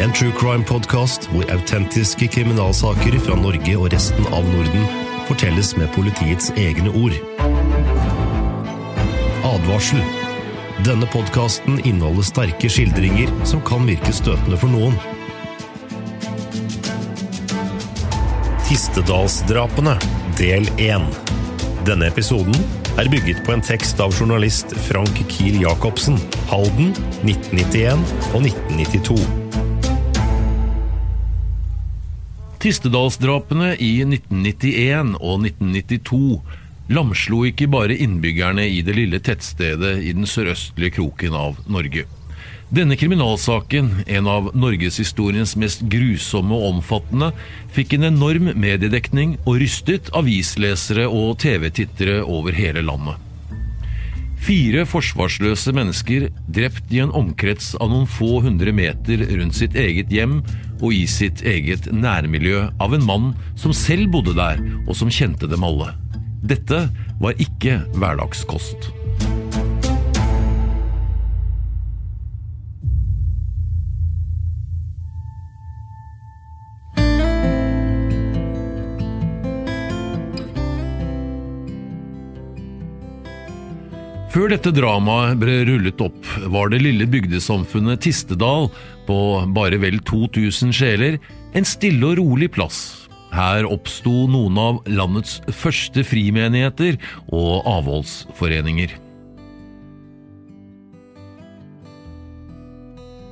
En true crime-podkast hvor autentiske kriminalsaker fra Norge og resten av Norden fortelles med politiets egne ord. Advarsel. Denne podkasten inneholder sterke skildringer som kan virke støtende for noen. Tistedalsdrapene, del 1. Denne episoden er bygget på en tekst av journalist Frank Kiel Jacobsen, Halden, 1991 og 1992. Tistedalsdrapene i 1991 og 1992 lamslo ikke bare innbyggerne i det lille tettstedet i den sørøstlige kroken av Norge. Denne kriminalsaken, en av norgeshistoriens mest grusomme og omfattende, fikk en enorm mediedekning og rystet avislesere og TV-tittere over hele landet. Fire forsvarsløse mennesker drept i en omkrets av noen få hundre meter rundt sitt eget hjem og i sitt eget nærmiljø av en mann som selv bodde der og som kjente dem alle. Dette var ikke hverdagskost. Før dette dramaet ble rullet opp, var det lille bygdesamfunnet Tistedal på bare vel 2000 sjeler en stille og rolig plass. Her oppsto noen av landets første frimenigheter og avholdsforeninger.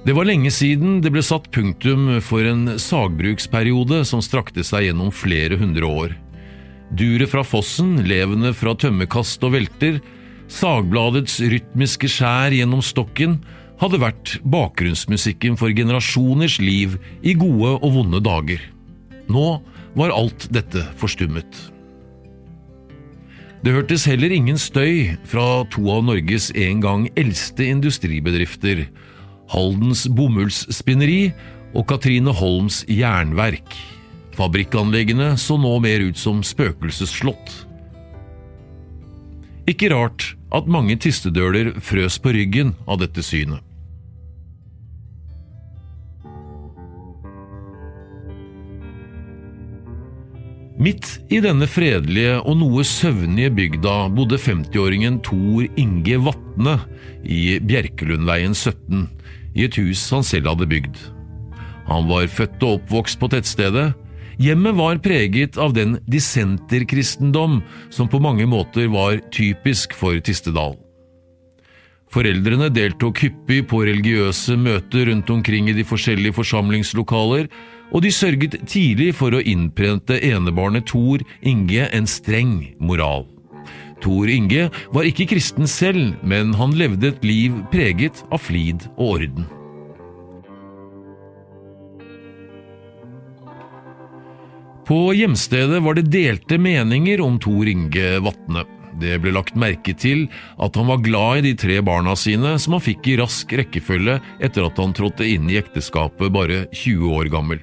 Det var lenge siden det ble satt punktum for en sagbruksperiode som strakte seg gjennom flere hundre år. Duret fra fossen, levende fra tømmerkast og velter, Sagbladets rytmiske skjær gjennom stokken hadde vært bakgrunnsmusikken for generasjoners liv i gode og vonde dager. Nå var alt dette forstummet. Det hørtes heller ingen støy fra to av Norges en gang eldste industribedrifter, Haldens bomullsspinneri og Katrine Holms jernverk. Fabrikkanleggene så nå mer ut som spøkelsesslott. Ikke rart at mange tistedøler frøs på ryggen av dette synet. Midt i denne fredelige og noe søvnige bygda bodde 50-åringen Tor Inge Vatne i Bjerkelundveien 17, i et hus han selv hadde bygd. Han var født og oppvokst på tettstedet. Hjemmet var preget av den dissenterkristendom som på mange måter var typisk for Tistedal. Foreldrene deltok hyppig på religiøse møter rundt omkring i de forskjellige forsamlingslokaler, og de sørget tidlig for å innprente enebarnet Tor Inge en streng moral. Tor Inge var ikke kristen selv, men han levde et liv preget av flid og orden. På hjemstedet var det delte meninger om Tor Inge Vatne. Det ble lagt merke til at han var glad i de tre barna sine som han fikk i rask rekkefølge etter at han trådte inn i ekteskapet bare 20 år gammel.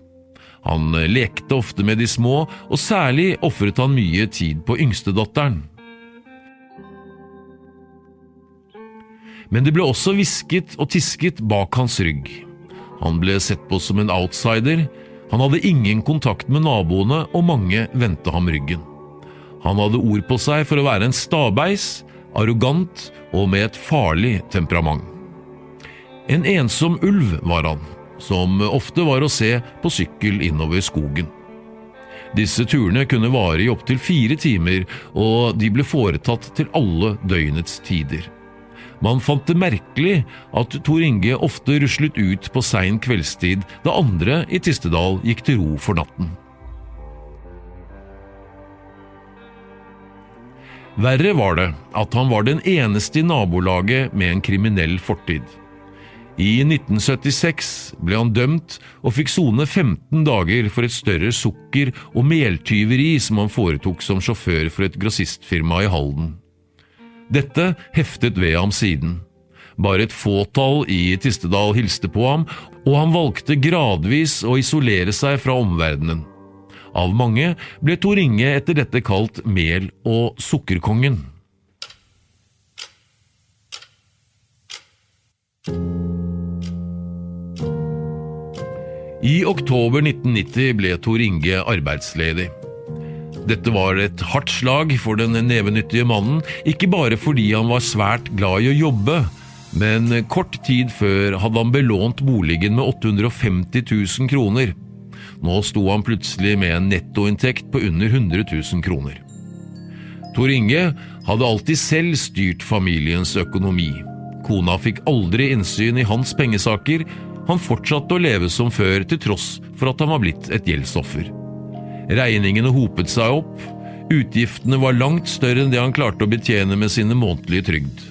Han lekte ofte med de små, og særlig ofret han mye tid på yngstedatteren. Men det ble også hvisket og tisket bak hans rygg. Han ble sett på som en outsider, han hadde ingen kontakt med naboene, og mange vendte ham ryggen. Han hadde ord på seg for å være en stabeis, arrogant og med et farlig temperament. En ensom ulv var han, som ofte var å se på sykkel innover skogen. Disse turene kunne vare i opptil fire timer, og de ble foretatt til alle døgnets tider. Man fant det merkelig at Tor Inge ofte ruslet ut på sein kveldstid da andre i Tistedal gikk til ro for natten. Verre var det at han var den eneste i nabolaget med en kriminell fortid. I 1976 ble han dømt og fikk sone 15 dager for et større sukker- og meltyveri som han foretok som sjåfør for et grossistfirma i Halden. Dette heftet ved ham siden. Bare et fåtall i Tistedal hilste på ham, og han valgte gradvis å isolere seg fra omverdenen. Av mange ble Tor Inge etter dette kalt mel- og sukkerkongen. I oktober 1990 ble Tor Inge arbeidsledig. Dette var et hardt slag for den nevenyttige mannen, ikke bare fordi han var svært glad i å jobbe, men kort tid før hadde han belånt boligen med 850 000 kroner. Nå sto han plutselig med en nettoinntekt på under 100 000 kroner. Tor Inge hadde alltid selv styrt familiens økonomi. Kona fikk aldri innsyn i hans pengesaker, han fortsatte å leve som før til tross for at han var blitt et gjeldsoffer. Regningene hopet seg opp, utgiftene var langt større enn det han klarte å betjene med sine månedlige trygd.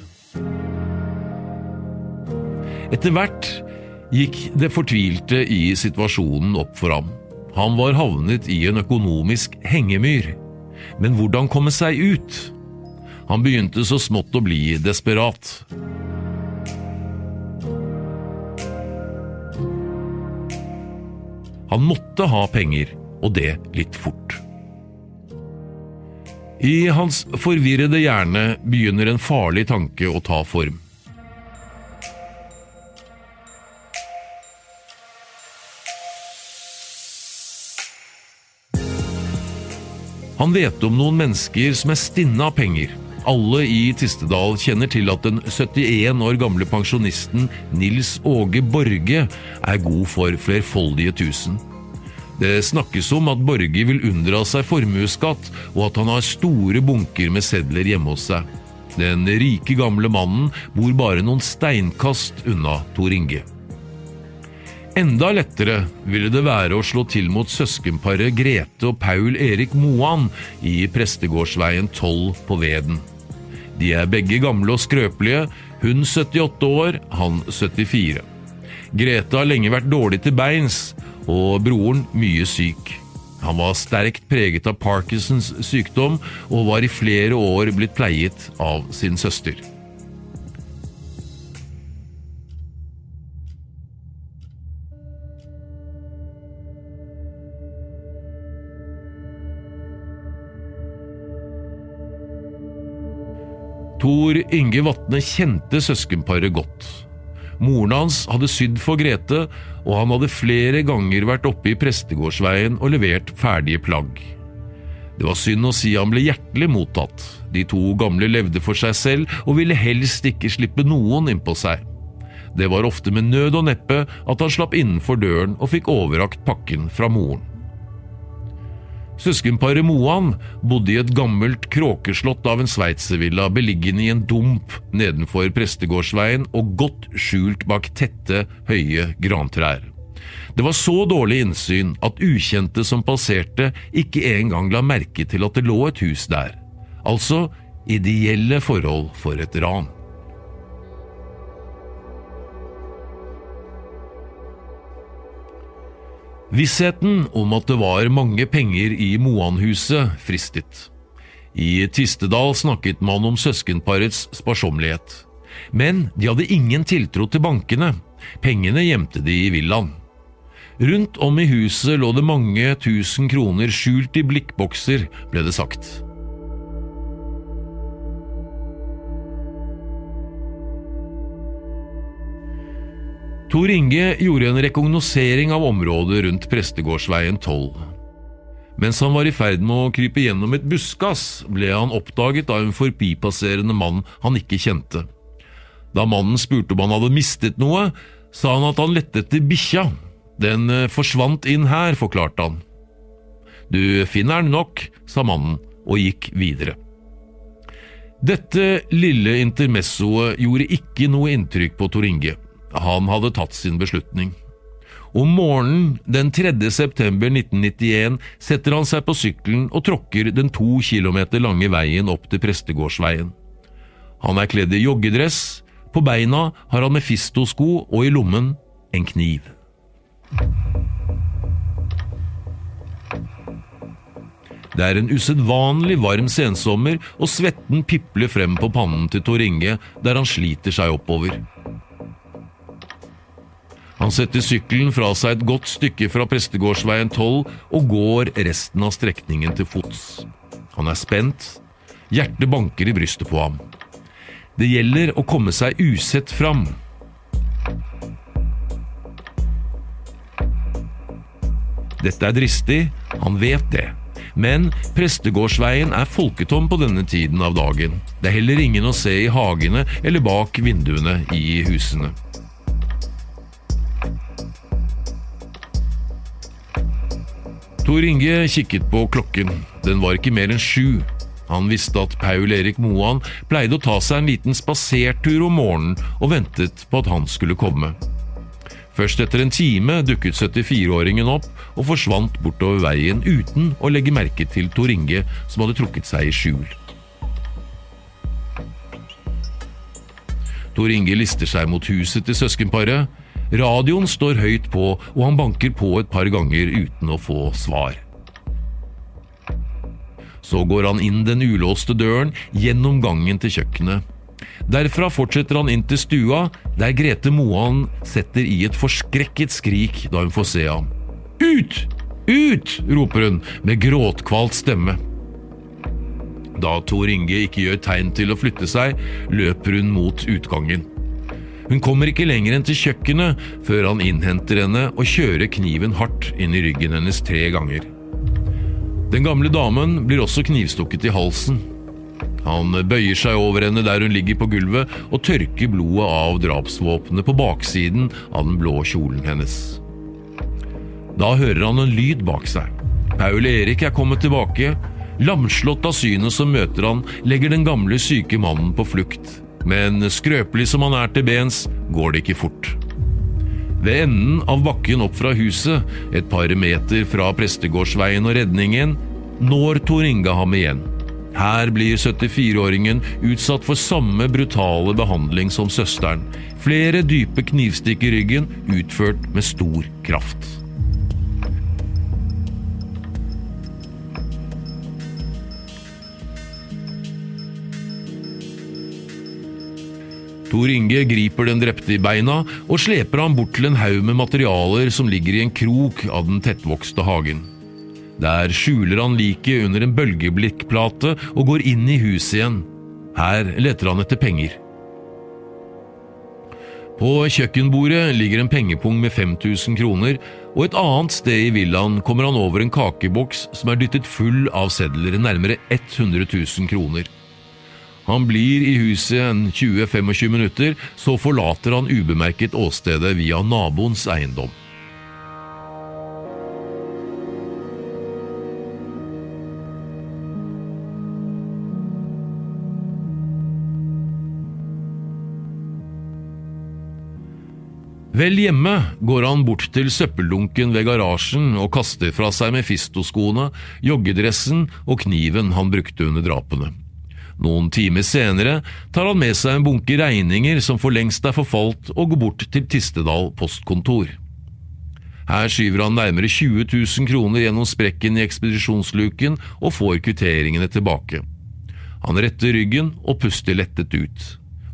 Etter hvert gikk det fortvilte i situasjonen opp for ham. Han var havnet i en økonomisk hengemyr. Men hvordan komme seg ut? Han begynte så smått å bli desperat. Han måtte ha penger, og det litt fort. I hans forvirrede hjerne begynner en farlig tanke å ta form. Han vet om noen mennesker som er stinne av penger. Alle i Tistedal kjenner til at den 71 år gamle pensjonisten Nils Åge Borge er god for flerfoldige tusen. Det snakkes om at Borge vil unndra seg formuesskatt, og at han har store bunker med sedler hjemme hos seg. Den rike, gamle mannen bor bare noen steinkast unna Tor Inge. Enda lettere ville det være å slå til mot søskenparet Grete og Paul Erik Moan i Prestegårdsveien 12 på Veden. De er begge gamle og skrøpelige, hun 78 år, han 74. Grete har lenge vært dårlig til beins, og broren mye syk. Han var sterkt preget av Parkinsons sykdom og var i flere år blitt pleiet av sin søster. Tor Inge Vatne kjente søskenparet godt. Moren hans hadde sydd for Grete, og han hadde flere ganger vært oppe i Prestegårdsveien og levert ferdige plagg. Det var synd å si han ble hjertelig mottatt. De to gamle levde for seg selv og ville helst ikke slippe noen innpå seg. Det var ofte med nød og neppe at han slapp innenfor døren og fikk overrakt pakken fra moren. Søskenparet Moan bodde i et gammelt kråkeslott av en sveitservilla beliggende i en dump nedenfor Prestegårdsveien og godt skjult bak tette, høye grantrær. Det var så dårlig innsyn at ukjente som passerte, ikke engang la merke til at det lå et hus der. Altså ideelle forhold for et ran. Vissheten om at det var mange penger i Moanhuset fristet. I Tistedal snakket man om søskenparets sparsommelighet. Men de hadde ingen tiltro til bankene. Pengene gjemte de i villaen. Rundt om i huset lå det mange tusen kroner skjult i blikkbokser, ble det sagt. Tor Inge gjorde en rekognosering av området rundt Prestegårdsveien 12. Mens han var i ferd med å krype gjennom et buskas, ble han oppdaget av en forbipasserende mann han ikke kjente. Da mannen spurte om han hadde mistet noe, sa han at han lette etter bikkja. Den eh, forsvant inn her, forklarte han. Du finner den nok, sa mannen og gikk videre. Dette lille intermessoet gjorde ikke noe inntrykk på Tor Inge. Han hadde tatt sin beslutning. Om morgenen den 3. september 1991 setter han seg på sykkelen og tråkker den to kilometer lange veien opp til Prestegårdsveien. Han er kledd i joggedress, på beina har han Mefisto-sko og i lommen en kniv. Det er en usedvanlig varm sensommer, og svetten pipler frem på pannen til Tor Inge, der han sliter seg oppover. Han setter sykkelen fra seg et godt stykke fra Prestegårdsveien 12 og går resten av strekningen til fots. Han er spent, hjertet banker i brystet på ham. Det gjelder å komme seg usett fram. Dette er dristig, han vet det. Men Prestegårdsveien er folketom på denne tiden av dagen. Det er heller ingen å se i hagene eller bak vinduene i husene. Tor Inge kikket på klokken. Den var ikke mer enn sju. Han visste at Paul Erik Moan pleide å ta seg en liten spasertur om morgenen og ventet på at han skulle komme. Først etter en time dukket 74-åringen opp og forsvant bortover veien uten å legge merke til Tor Inge, som hadde trukket seg i skjul. Tor Inge lister seg mot huset til søskenparet. Radioen står høyt på, og han banker på et par ganger uten å få svar. Så går han inn den ulåste døren, gjennom gangen til kjøkkenet. Derfra fortsetter han inn til stua, der Grete Moan setter i et forskrekket skrik da hun får se ham. Ut! Ut! roper hun med gråtkvalt stemme. Da Tor Inge ikke gjør tegn til å flytte seg, løper hun mot utgangen. Hun kommer ikke lenger enn til kjøkkenet før han innhenter henne og kjører kniven hardt inn i ryggen hennes tre ganger. Den gamle damen blir også knivstukket i halsen. Han bøyer seg over henne der hun ligger på gulvet og tørker blodet av drapsvåpenet på baksiden av den blå kjolen hennes. Da hører han en lyd bak seg. Paul Erik er kommet tilbake. Lamslått av synet som møter han, legger den gamle, syke mannen på flukt. Men skrøpelig som han er til bens, går det ikke fort. Ved enden av bakken opp fra huset, et par meter fra Prestegårdsveien og redningen, når Tor Inga ham igjen. Her blir 74-åringen utsatt for samme brutale behandling som søsteren. Flere dype knivstikk i ryggen, utført med stor kraft. Tor Inge griper den drepte i beina og sleper ham bort til en haug med materialer som ligger i en krok av den tettvokste hagen. Der skjuler han liket under en bølgeblikkplate og går inn i huset igjen. Her leter han etter penger. På kjøkkenbordet ligger en pengepung med 5000 kroner, og et annet sted i villaen kommer han over en kakeboks som er dyttet full av sedler, nærmere 100 000 kroner. Han blir i huset en 20-25 minutter, så forlater han ubemerket åstedet via naboens eiendom. Vel hjemme går han bort til søppeldunken ved garasjen og kaster fra seg Mefisto-skoene, joggedressen og kniven han brukte under drapene. Noen timer senere tar han med seg en bunke regninger som for lengst er forfalt, og går bort til Tistedal postkontor. Her skyver han nærmere 20 000 kroner gjennom sprekken i ekspedisjonsluken og får kvitteringene tilbake. Han retter ryggen og puster lettet ut.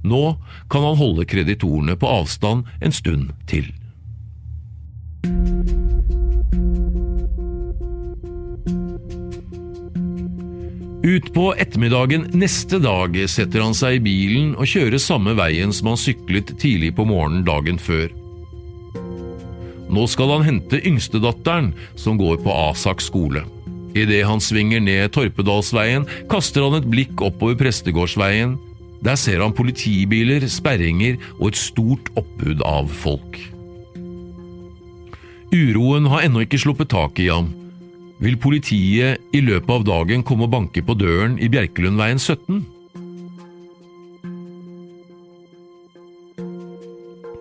Nå kan han holde kreditorene på avstand en stund til. Utpå ettermiddagen neste dag setter han seg i bilen og kjører samme veien som han syklet tidlig på morgenen dagen før. Nå skal han hente yngstedatteren, som går på Asak skole. Idet han svinger ned Torpedalsveien, kaster han et blikk oppover Prestegårdsveien. Der ser han politibiler, sperringer og et stort oppbud av folk. Uroen har ennå ikke sluppet tak i ham. Vil politiet i løpet av dagen komme og banke på døren i Bjerkelundveien 17?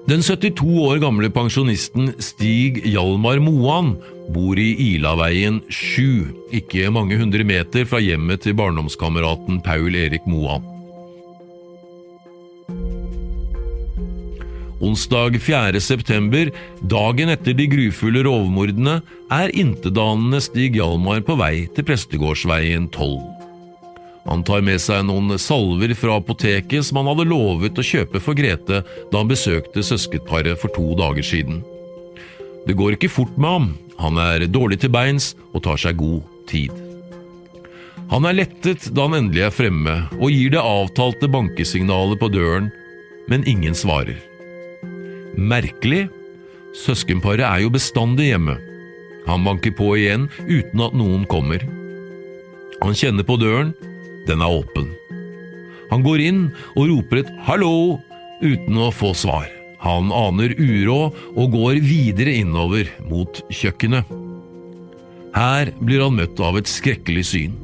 Den 72 år gamle pensjonisten Stig Hjalmar Moan bor i Ilaveien 7, ikke mange hundre meter fra hjemmet til barndomskameraten Paul Erik Moan. Onsdag 4. september, dagen etter de grufulle rovmordene, er intetanende Stig Hjalmar på vei til Prestegårdsveien 12. Han tar med seg noen salver fra apoteket som han hadde lovet å kjøpe for Grete da han besøkte søskenparet for to dager siden. Det går ikke fort med ham, han er dårlig til beins og tar seg god tid. Han er lettet da han endelig er fremme, og gir det avtalte bankesignalet på døren, men ingen svarer. Merkelig, søskenparet er jo bestandig hjemme. Han banker på igjen uten at noen kommer. Han kjenner på døren, den er åpen. Han går inn og roper et 'hallo' uten å få svar. Han aner uråd og går videre innover mot kjøkkenet. Her blir han møtt av et skrekkelig syn.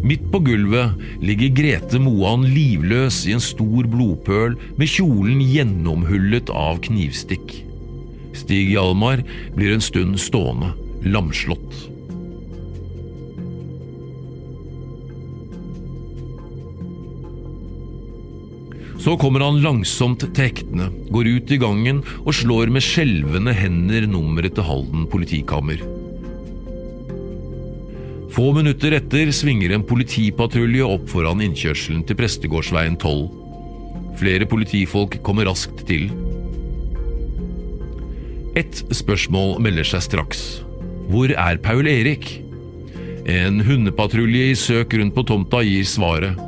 Midt på gulvet ligger Grete Moan livløs i en stor blodpøl med kjolen gjennomhullet av knivstikk. Stig Hjalmar blir en stund stående, lamslått. Så kommer han langsomt til hektene, går ut i gangen og slår med skjelvende hender nummeret til Halden politikammer. Få minutter etter svinger en politipatrulje opp foran innkjørselen til Prestegårdsveien 12. Flere politifolk kommer raskt til. Ett spørsmål melder seg straks. Hvor er Paul Erik? En hundepatrulje i søk rundt på tomta gir svaret.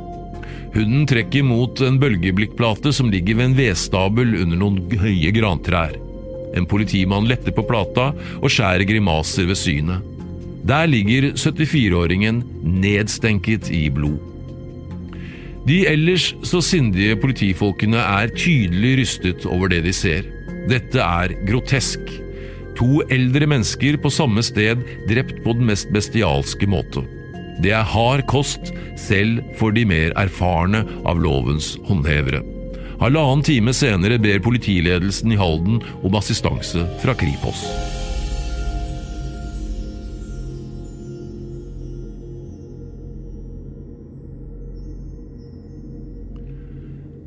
Hunden trekker mot en bølgeblikkplate som ligger ved en vedstabel under noen høye grantrær. En politimann letter på plata og skjærer grimaser ved synet. Der ligger 74-åringen nedstenket i blod. De ellers så sindige politifolkene er tydelig rystet over det de ser. Dette er grotesk. To eldre mennesker på samme sted drept på den mest bestialske måte. Det er hard kost, selv for de mer erfarne av lovens håndhevere. Halvannen time senere ber politiledelsen i Halden om assistanse fra Kripos.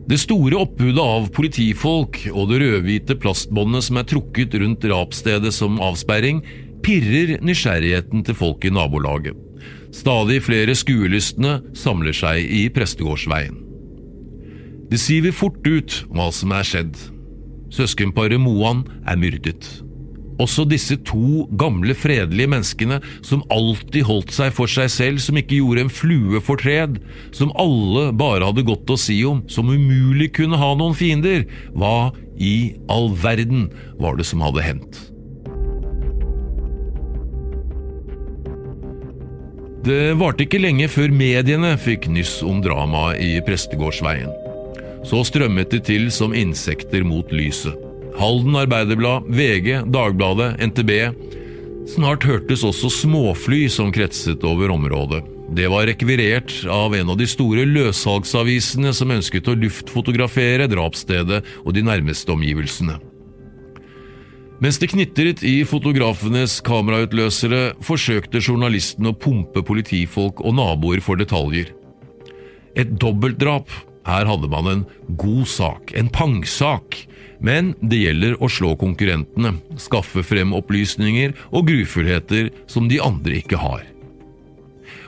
Det store oppbudet av politifolk og det rødhvite plastbåndet som er trukket rundt drapsstedet som avsperring, pirrer nysgjerrigheten til folk i nabolaget. Stadig flere skuelystne samler seg i Prestegårdsveien. Det siver fort ut hva som er skjedd. Søskenparet Moan er myrdet. Også disse to gamle, fredelige menneskene som alltid holdt seg for seg selv, som ikke gjorde en flue fortred, som alle bare hadde godt å si om, som umulig kunne ha noen fiender, hva i all verden var det som hadde hendt? Det varte ikke lenge før mediene fikk nyss om dramaet i Prestegårdsveien. Så strømmet det til som insekter mot lyset. Halden Arbeiderblad, VG, Dagbladet, NTB. Snart hørtes også småfly som kretset over området. Det var rekvirert av en av de store løssalgsavisene som ønsket å luftfotografere drapsstedet og de nærmeste omgivelsene. Mens det knitret i fotografenes kamerautløsere, forsøkte journalisten å pumpe politifolk og naboer for detaljer. Et dobbeltdrap. Her hadde man en god sak, en pangsak. Men det gjelder å slå konkurrentene, skaffe frem opplysninger og grufullheter som de andre ikke har.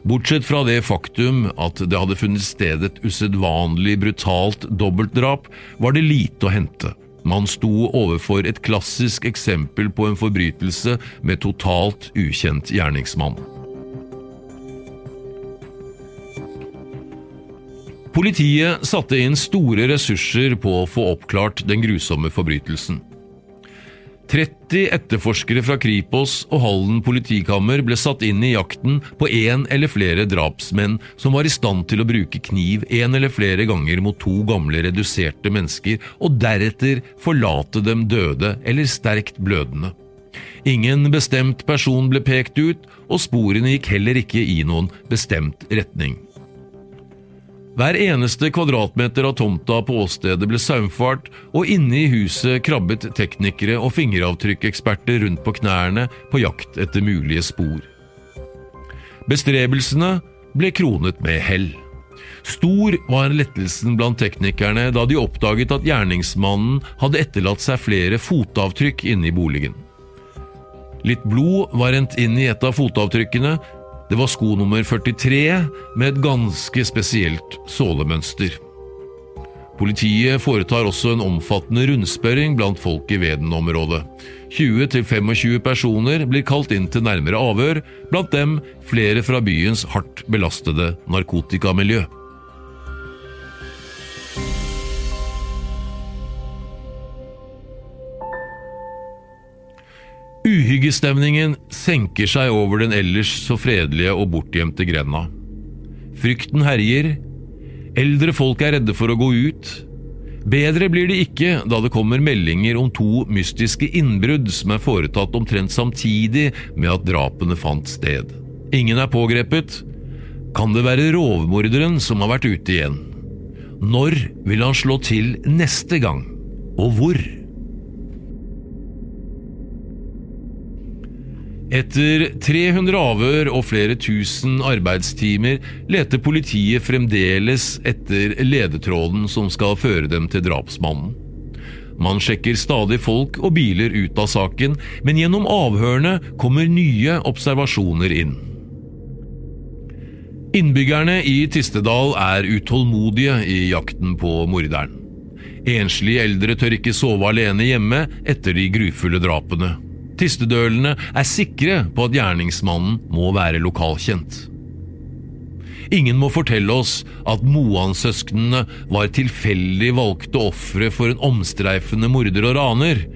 Bortsett fra det faktum at det hadde funnet sted et usedvanlig brutalt dobbeltdrap, var det lite å hente. Man sto overfor et klassisk eksempel på en forbrytelse med totalt ukjent gjerningsmann. Politiet satte inn store ressurser på å få oppklart den grusomme forbrytelsen. 30 etterforskere fra Kripos og Halden politikammer ble satt inn i jakten på én eller flere drapsmenn som var i stand til å bruke kniv én eller flere ganger mot to gamle reduserte mennesker, og deretter forlate dem døde eller sterkt blødende. Ingen bestemt person ble pekt ut, og sporene gikk heller ikke i noen bestemt retning. Hver eneste kvadratmeter av tomta på åstedet ble saumfart, og inne i huset krabbet teknikere og fingeravtrykkeksperter rundt på knærne på jakt etter mulige spor. Bestrebelsene ble kronet med hell. Stor var lettelsen blant teknikerne da de oppdaget at gjerningsmannen hadde etterlatt seg flere fotavtrykk inne i boligen. Litt blod var rent inn i et av fotavtrykkene, det var sko nummer 43 med et ganske spesielt sålemønster. Politiet foretar også en omfattende rundspørring blant folk i Veden-området. 20-25 personer blir kalt inn til nærmere avhør, blant dem flere fra byens hardt belastede narkotikamiljø. Uhyggestemningen senker seg over den ellers så fredelige og bortgjemte grenda. Frykten herjer. Eldre folk er redde for å gå ut. Bedre blir det ikke da det kommer meldinger om to mystiske innbrudd som er foretatt omtrent samtidig med at drapene fant sted. Ingen er pågrepet. Kan det være rovmorderen som har vært ute igjen? Når vil han slå til neste gang? Og hvor? Etter 300 avhør og flere tusen arbeidstimer leter politiet fremdeles etter ledetråden som skal føre dem til drapsmannen. Man sjekker stadig folk og biler ut av saken, men gjennom avhørene kommer nye observasjoner inn. Innbyggerne i Tistedal er utålmodige i jakten på morderen. Enslige eldre tør ikke sove alene hjemme etter de grufulle drapene. Tistedølene er sikre på at gjerningsmannen må være lokalkjent. Ingen må fortelle oss at Moan-søsknene var tilfeldig valgte ofre for en omstreifende morder og raner.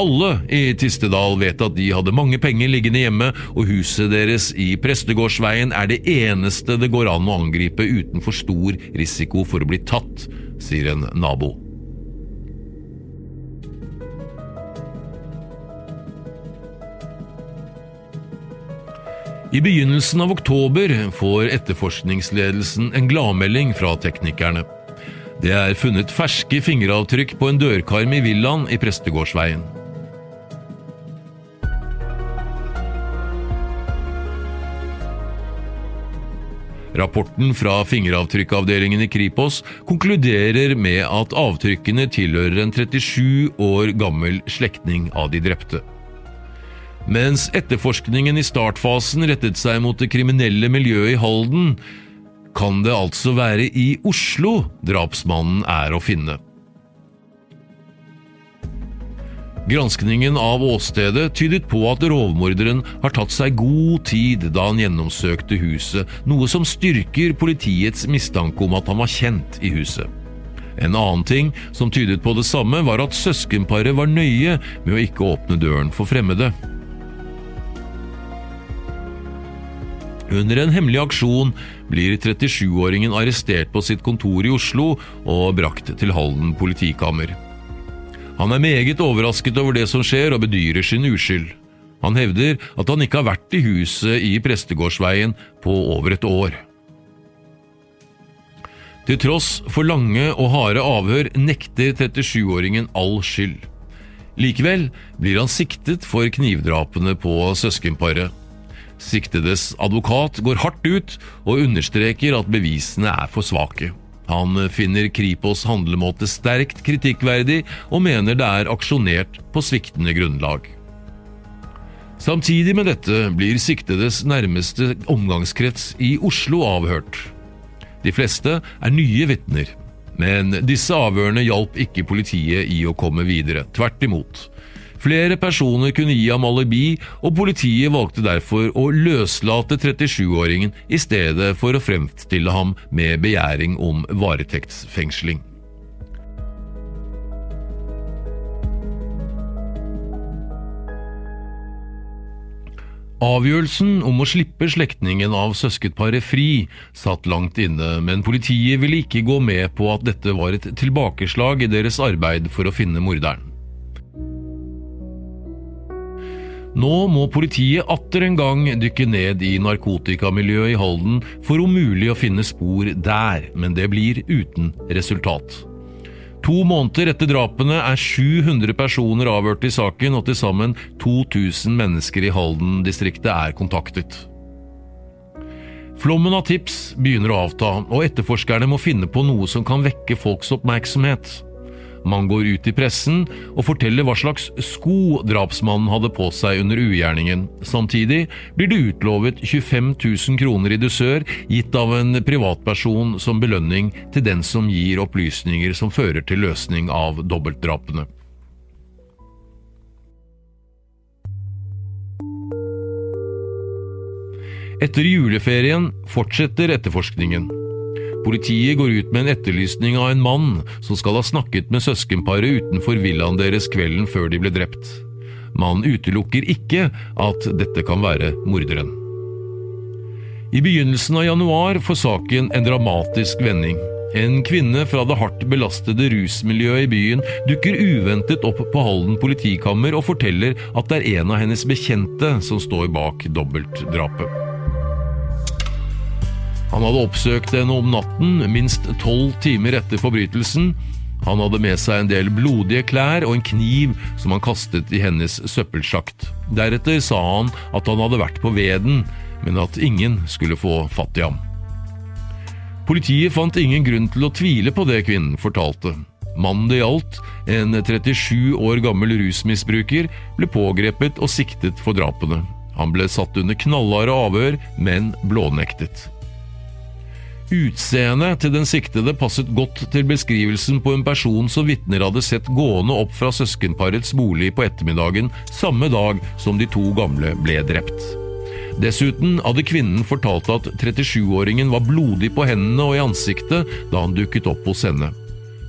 Alle i Tistedal vet at de hadde mange penger liggende hjemme, og huset deres i Prestegårdsveien er det eneste det går an å angripe uten for stor risiko for å bli tatt, sier en nabo. I begynnelsen av oktober får etterforskningsledelsen en gladmelding fra teknikerne. Det er funnet ferske fingeravtrykk på en dørkarm i villaen i Prestegårdsveien. Rapporten fra fingeravtrykkavdelingen i Kripos konkluderer med at avtrykkene tilhører en 37 år gammel slektning av de drepte. Mens etterforskningen i startfasen rettet seg mot det kriminelle miljøet i Halden, kan det altså være i Oslo drapsmannen er å finne. Granskningen av åstedet tydet på at rovmorderen har tatt seg god tid da han gjennomsøkte huset, noe som styrker politiets mistanke om at han var kjent i huset. En annen ting som tydet på det samme, var at søskenparet var nøye med å ikke åpne døren for fremmede. Under en hemmelig aksjon blir 37-åringen arrestert på sitt kontor i Oslo og brakt til Halden politikammer. Han er meget overrasket over det som skjer, og bedyrer sin uskyld. Han hevder at han ikke har vært i huset i Prestegårdsveien på over et år. Til tross for lange og harde avhør nekter 37-åringen all skyld. Likevel blir han siktet for knivdrapene på søskenparet. Siktedes advokat går hardt ut og understreker at bevisene er for svake. Han finner Kripos' handlemåte sterkt kritikkverdig og mener det er aksjonert på sviktende grunnlag. Samtidig med dette blir siktedes nærmeste omgangskrets i Oslo avhørt. De fleste er nye vitner, men disse avhørene hjalp ikke politiet i å komme videre. Tvert imot. Flere personer kunne gi ham alibi, og politiet valgte derfor å løslate 37-åringen i stedet for å fremstille ham med begjæring om varetektsfengsling. Avgjørelsen om å slippe slektningen av søskenparet fri satt langt inne, men politiet ville ikke gå med på at dette var et tilbakeslag i deres arbeid for å finne morderen. Nå må politiet atter en gang dykke ned i narkotikamiljøet i Halden for om mulig å finne spor der, men det blir uten resultat. To måneder etter drapene er 700 personer avhørt i saken, og til sammen 2000 mennesker i Halden-distriktet er kontaktet. Flommen av tips begynner å avta, og etterforskerne må finne på noe som kan vekke folks oppmerksomhet. Man går ut i pressen og forteller hva slags sko drapsmannen hadde på seg under ugjerningen. Samtidig blir det utlovet 25 000 kroner i dusør, gitt av en privatperson som belønning til den som gir opplysninger som fører til løsning av dobbeltdrapene. Etter juleferien fortsetter etterforskningen. Politiet går ut med en etterlysning av en mann som skal ha snakket med søskenparet utenfor villaen deres kvelden før de ble drept. Mannen utelukker ikke at dette kan være morderen. I begynnelsen av januar får saken en dramatisk vending. En kvinne fra det hardt belastede rusmiljøet i byen dukker uventet opp på Halden politikammer og forteller at det er en av hennes bekjente som står bak dobbeltdrapet. Han hadde oppsøkt henne om natten, minst tolv timer etter forbrytelsen. Han hadde med seg en del blodige klær og en kniv som han kastet i hennes søppelsjakt. Deretter sa han at han hadde vært på veden, men at ingen skulle få fatt i ham. Politiet fant ingen grunn til å tvile på det kvinnen fortalte. Mannen det gjaldt, en 37 år gammel rusmisbruker, ble pågrepet og siktet for drapene. Han ble satt under knallharde avhør, men blånektet. Utseendet til den siktede passet godt til beskrivelsen på en person som vitner hadde sett gående opp fra søskenparets bolig på ettermiddagen samme dag som de to gamle ble drept. Dessuten hadde kvinnen fortalt at 37-åringen var blodig på hendene og i ansiktet da han dukket opp hos henne.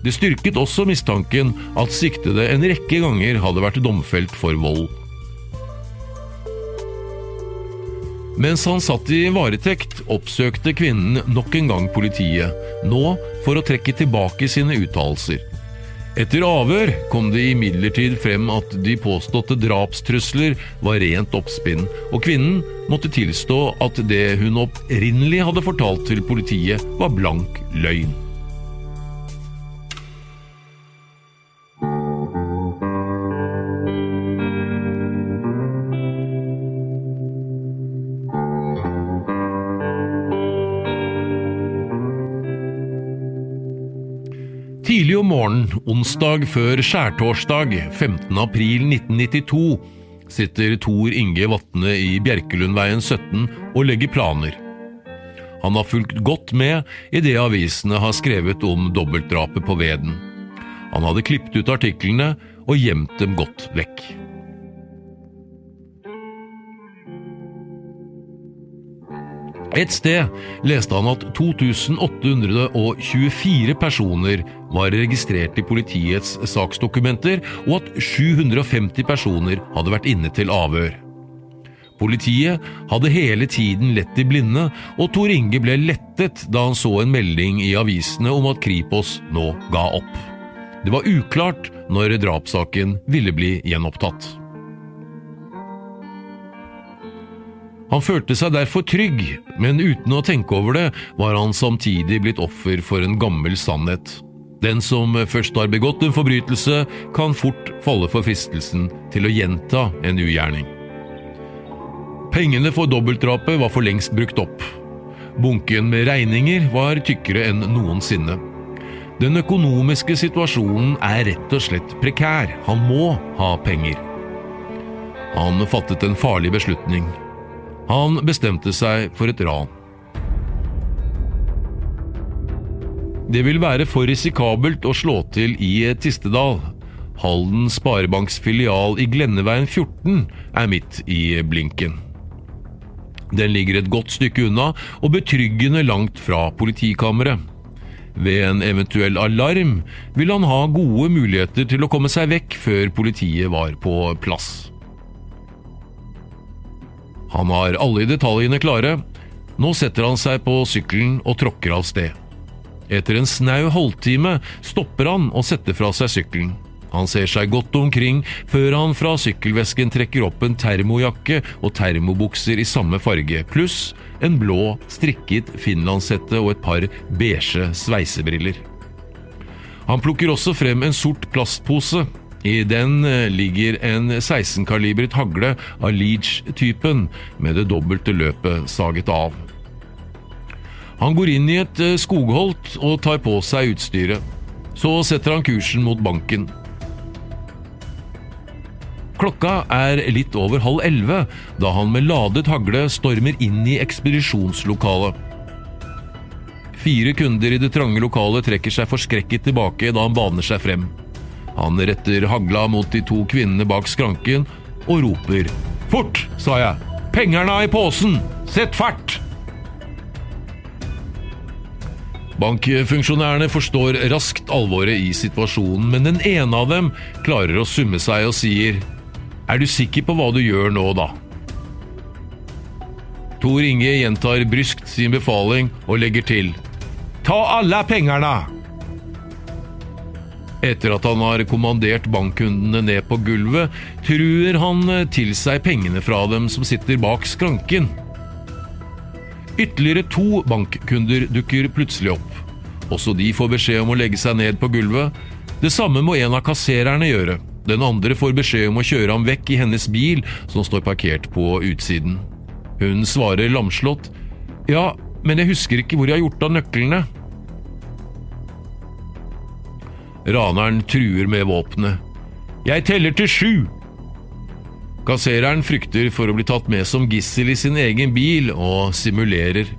Det styrket også mistanken at siktede en rekke ganger hadde vært domfelt for vold. Mens han satt i varetekt, oppsøkte kvinnen nok en gang politiet, nå for å trekke tilbake sine uttalelser. Etter avhør kom det imidlertid frem at de påståtte drapstrusler var rent oppspinn, og kvinnen måtte tilstå at det hun opprinnelig hadde fortalt til politiet, var blank løgn. Tidlig om morgenen, onsdag før skjærtorsdag 15. april 1992, sitter Tor Inge Vatne i Bjerkelundveien 17 og legger planer. Han har fulgt godt med i det avisene har skrevet om dobbeltdrapet på Veden. Han hadde klippet ut artiklene og gjemt dem godt vekk. Et sted leste han at 2824 personer var registrert i politiets saksdokumenter, og at 750 personer hadde vært inne til avhør. Politiet hadde hele tiden lett i blinde, og Tor Inge ble lettet da han så en melding i avisene om at Kripos nå ga opp. Det var uklart når drapssaken ville bli gjenopptatt. Han følte seg derfor trygg, men uten å tenke over det var han samtidig blitt offer for en gammel sannhet. Den som først har begått en forbrytelse, kan fort falle for fristelsen til å gjenta en ugjerning. Pengene for dobbeltdrapet var for lengst brukt opp. Bunken med regninger var tykkere enn noensinne. Den økonomiske situasjonen er rett og slett prekær. Han må ha penger. Han fattet en farlig beslutning. Han bestemte seg for et ran. Det vil være for risikabelt å slå til i Tistedal. Halden Sparebanks filial i Glenneveien 14 er midt i blinken. Den ligger et godt stykke unna og betryggende langt fra politikammeret. Ved en eventuell alarm vil han ha gode muligheter til å komme seg vekk før politiet var på plass. Han har alle detaljene klare. Nå setter han seg på sykkelen og tråkker av sted. Etter en snau halvtime stopper han og setter fra seg sykkelen. Han ser seg godt omkring før han fra sykkelvesken trekker opp en termojakke og termobukser i samme farge, pluss en blå, strikket finlandshette og et par beige sveisebriller. Han plukker også frem en sort plastpose. I den eh, ligger en 16-kalibret hagle av Leach-typen, med det dobbelte løpet saget av. Han går inn i et eh, skogholt og tar på seg utstyret. Så setter han kursen mot banken. Klokka er litt over halv elleve da han med ladet hagle stormer inn i ekspedisjonslokalet. Fire kunder i det trange lokalet trekker seg forskrekket tilbake da han baner seg frem. Han retter hagla mot de to kvinnene bak skranken og roper Fort, sa jeg! Pengerne i posen! Sett fart! Bankfunksjonærene forstår raskt alvoret i situasjonen, men den ene av dem klarer å summe seg og sier er du sikker på hva du gjør nå, da? Tor Inge gjentar bryskt sin befaling og legger til Ta alle pengene! Etter at han har kommandert bankkundene ned på gulvet, truer han til seg pengene fra dem som sitter bak skranken. Ytterligere to bankkunder dukker plutselig opp. Også de får beskjed om å legge seg ned på gulvet. Det samme må en av kassererne gjøre. Den andre får beskjed om å kjøre ham vekk i hennes bil, som står parkert på utsiden. Hun svarer lamslått. Ja, men jeg husker ikke hvor jeg har gjort av nøklene. Raneren truer med våpenet. Jeg teller til sju! Kassereren frykter for å bli tatt med som gissel i sin egen bil, og simulerer.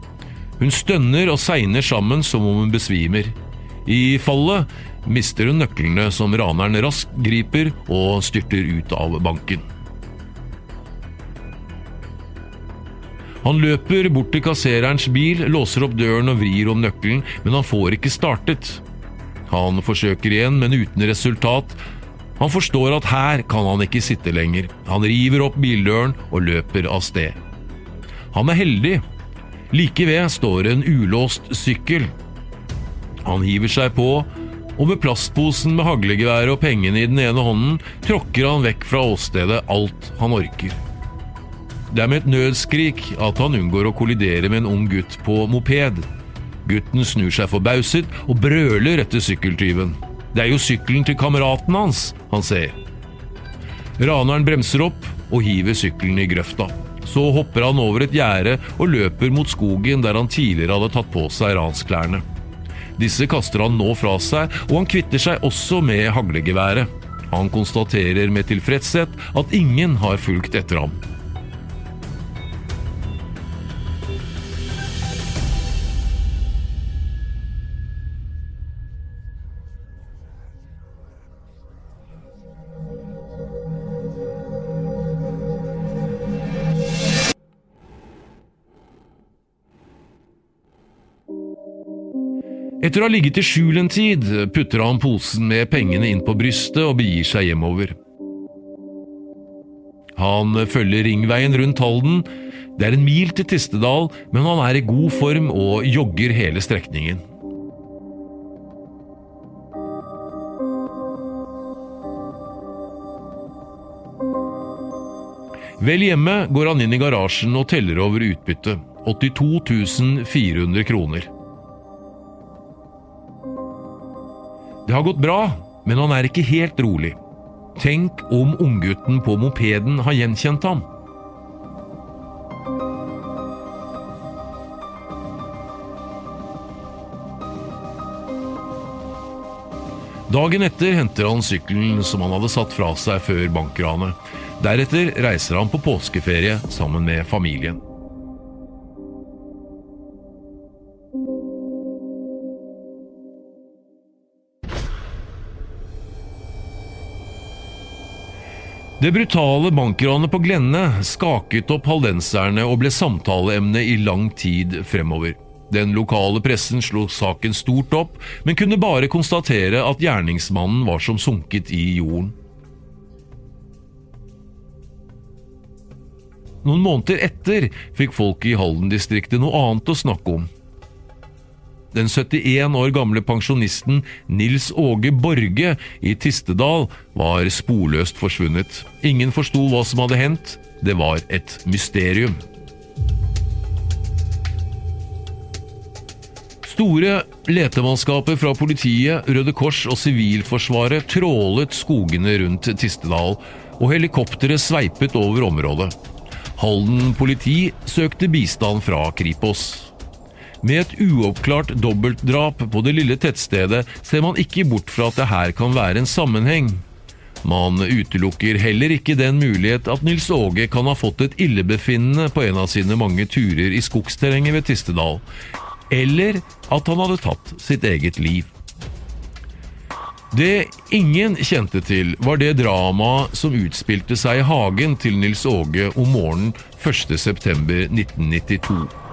Hun stønner og segner sammen som om hun besvimer. I fallet mister hun nøklene som raneren raskt griper og styrter ut av banken. Han løper bort til kassererens bil, låser opp døren og vrir om nøkkelen, men han får ikke startet. Han forsøker igjen, men uten resultat. Han forstår at her kan han ikke sitte lenger. Han river opp bildøren og løper av sted. Han er heldig. Like ved står en ulåst sykkel. Han hiver seg på, og med plastposen med haglegeværet og pengene i den ene hånden tråkker han vekk fra åstedet alt han orker. Det er med et nødskrik at han unngår å kollidere med en ung gutt på moped. Gutten snur seg forbauset og brøler etter sykkeltyven. Det er jo sykkelen til kameraten hans han ser. Raneren bremser opp og hiver sykkelen i grøfta. Så hopper han over et gjerde og løper mot skogen der han tidligere hadde tatt på seg ransklærne. Disse kaster han nå fra seg, og han kvitter seg også med haglegeværet. Han konstaterer med tilfredshet at ingen har fulgt etter ham. Etter å ha ligget i skjul en tid, putter han posen med pengene inn på brystet og begir seg hjemover. Han følger ringveien rundt Halden. Det er en mil til Tistedal, men han er i god form og jogger hele strekningen. Vel hjemme går han inn i garasjen og teller over utbyttet. 82 400 kroner. Det har gått bra, men han er ikke helt rolig. Tenk om unggutten på mopeden har gjenkjent ham. Dagen etter henter han sykkelen som han hadde satt fra seg før bankranet. Deretter reiser han på påskeferie sammen med familien. Det brutale bankranet på Glenne skaket opp haldenserne og ble samtaleemne i lang tid fremover. Den lokale pressen slo saken stort opp, men kunne bare konstatere at gjerningsmannen var som sunket i jorden. Noen måneder etter fikk folk i Halden-distriktet noe annet å snakke om. Den 71 år gamle pensjonisten Nils Åge Borge i Tistedal var sporløst forsvunnet. Ingen forsto hva som hadde hendt. Det var et mysterium. Store letemannskaper fra politiet, Røde Kors og Sivilforsvaret trålet skogene rundt Tistedal, og helikopteret sveipet over området. Halden politi søkte bistand fra Kripos. Med et uoppklart dobbeltdrap på det lille tettstedet ser man ikke bort fra at det her kan være en sammenheng. Man utelukker heller ikke den mulighet at Nils Åge kan ha fått et illebefinnende på en av sine mange turer i skogsterrenget ved Tistedal, eller at han hadde tatt sitt eget liv. Det ingen kjente til, var det dramaet som utspilte seg i hagen til Nils Åge om morgenen 1.9.1992.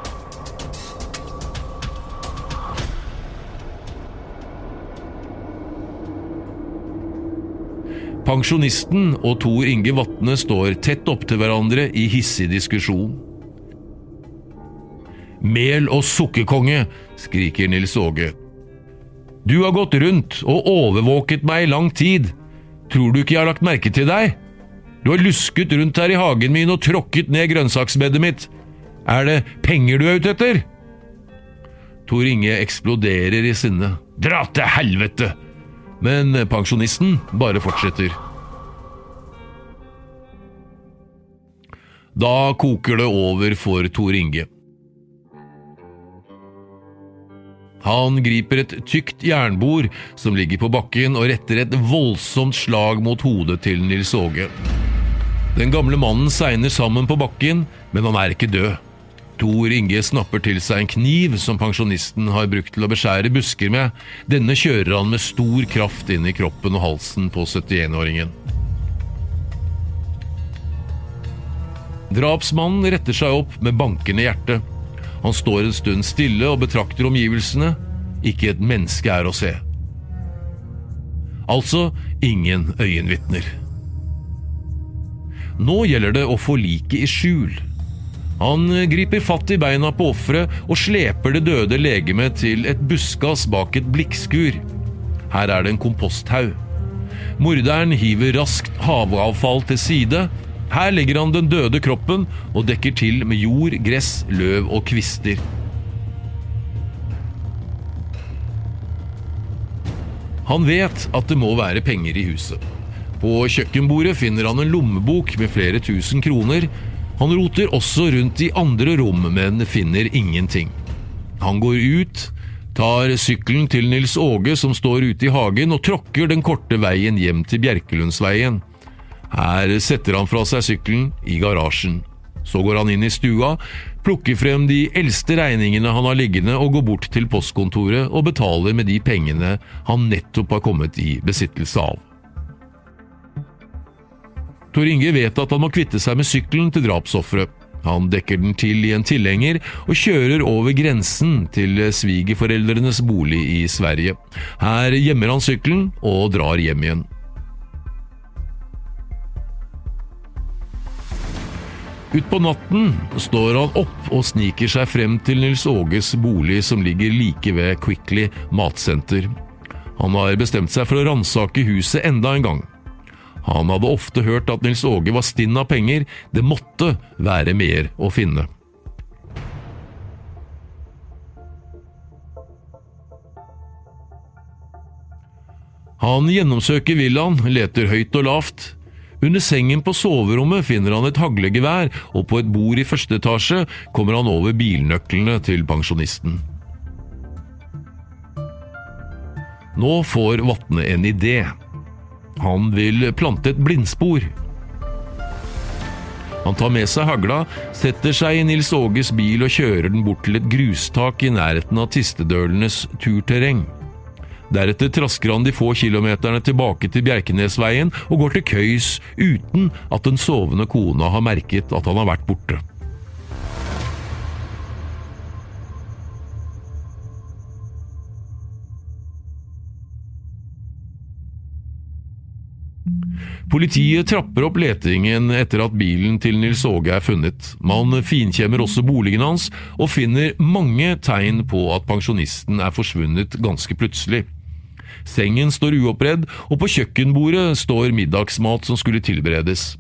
Pensjonisten og Tor Inge Vatne står tett opptil hverandre i hissig diskusjon. Mel og sukkerkonge, skriker Nils Åge. Du har gått rundt og overvåket meg i lang tid. Tror du ikke jeg har lagt merke til deg? Du har lusket rundt her i hagen min og tråkket ned grønnsaksbedet mitt. Er det penger du er ute etter? Tor Inge eksploderer i sinne. Dra til helvete! Men pensjonisten bare fortsetter. Da koker det over for Tor Inge. Han griper et tykt jernbord som ligger på bakken, og retter et voldsomt slag mot hodet til Nils Åge. Den gamle mannen segner sammen på bakken, men han er ikke død. Tor Inge snapper til seg en kniv som pensjonisten har brukt til å beskjære busker med. Denne kjører han med stor kraft inn i kroppen og halsen på 71-åringen. Drapsmannen retter seg opp med bankende hjerte. Han står en stund stille og betrakter omgivelsene. Ikke et menneske er å se. Altså ingen øyenvitner. Nå gjelder det å få liket i skjul. Han griper fatt i beina på offeret og sleper det døde legemet til et buskas bak et blikkskur. Her er det en komposthaug. Morderen hiver raskt havavfall til side. Her legger han den døde kroppen og dekker til med jord, gress, løv og kvister. Han vet at det må være penger i huset. På kjøkkenbordet finner han en lommebok med flere tusen kroner. Han roter også rundt i andre rom, men finner ingenting. Han går ut, tar sykkelen til Nils Åge som står ute i hagen, og tråkker den korte veien hjem til Bjerkelundsveien. Her setter han fra seg sykkelen i garasjen. Så går han inn i stua, plukker frem de eldste regningene han har liggende og går bort til postkontoret og betaler med de pengene han nettopp har kommet i besittelse av. Tor Inge vet at han må kvitte seg med sykkelen til drapsofferet. Han dekker den til i en tilhenger og kjører over grensen til svigerforeldrenes bolig i Sverige. Her gjemmer han sykkelen og drar hjem igjen. Utpå natten står han opp og sniker seg frem til Nils Åges bolig som ligger like ved Quickly matsenter. Han har bestemt seg for å ransake huset enda en gang. Han hadde ofte hørt at Nils Åge var stinn av penger, det måtte være mer å finne. Han gjennomsøker villaen, leter høyt og lavt. Under sengen på soverommet finner han et haglegevær, og på et bord i første etasje kommer han over bilnøklene til pensjonisten. Nå får Vatne en idé. Han vil plante et blindspor. Han tar med seg hagla, setter seg i Nils Åges bil og kjører den bort til et grustak i nærheten av Tistedølenes turterreng. Deretter trasker han de få kilometerne tilbake til Bjerkenesveien og går til køys uten at den sovende kona har merket at han har vært borte. Politiet trapper opp letingen etter at bilen til Nils Åge er funnet. Man finkjemmer også boligen hans, og finner mange tegn på at pensjonisten er forsvunnet ganske plutselig. Sengen står uoppredd, og på kjøkkenbordet står middagsmat som skulle tilberedes.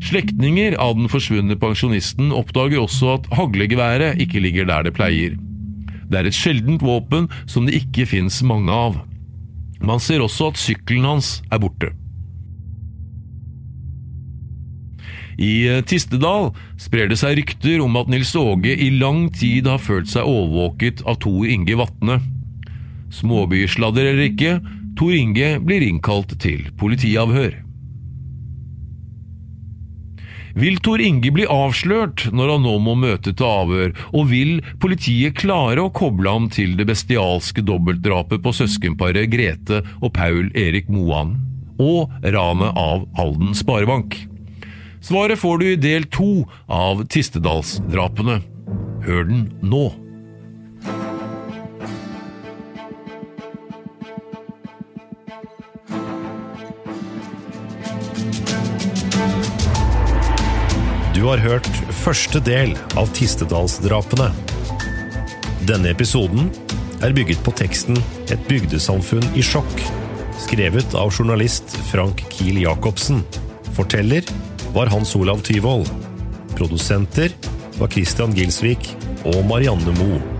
Slektninger av den forsvunne pensjonisten oppdager også at haglegeværet ikke ligger der det pleier. Det er et sjeldent våpen som det ikke fins mange av. Man ser også at sykkelen hans er borte. I eh, Tistedal sprer det seg rykter om at Nils Åge i lang tid har følt seg overvåket av Tor Inge Vatne. Småbysladder eller ikke, Tor Inge blir innkalt til politiavhør. Vil Tor Inge bli avslørt når han nå må møte til avhør, og vil politiet klare å koble ham til det bestialske dobbeltdrapet på søskenparet Grete og Paul Erik Moan, og ranet av Halden Sparebank? Svaret får du i del to av Tistedalsdrapene. Hør den nå! Du har hørt første del av Tistedalsdrapene. Denne episoden er bygget på teksten Et bygdesamfunn i sjokk, skrevet av journalist Frank Kiel Jacobsen. Forteller var Hans Olav Tyvold. Produsenter var Christian Gilsvik og Marianne Moe.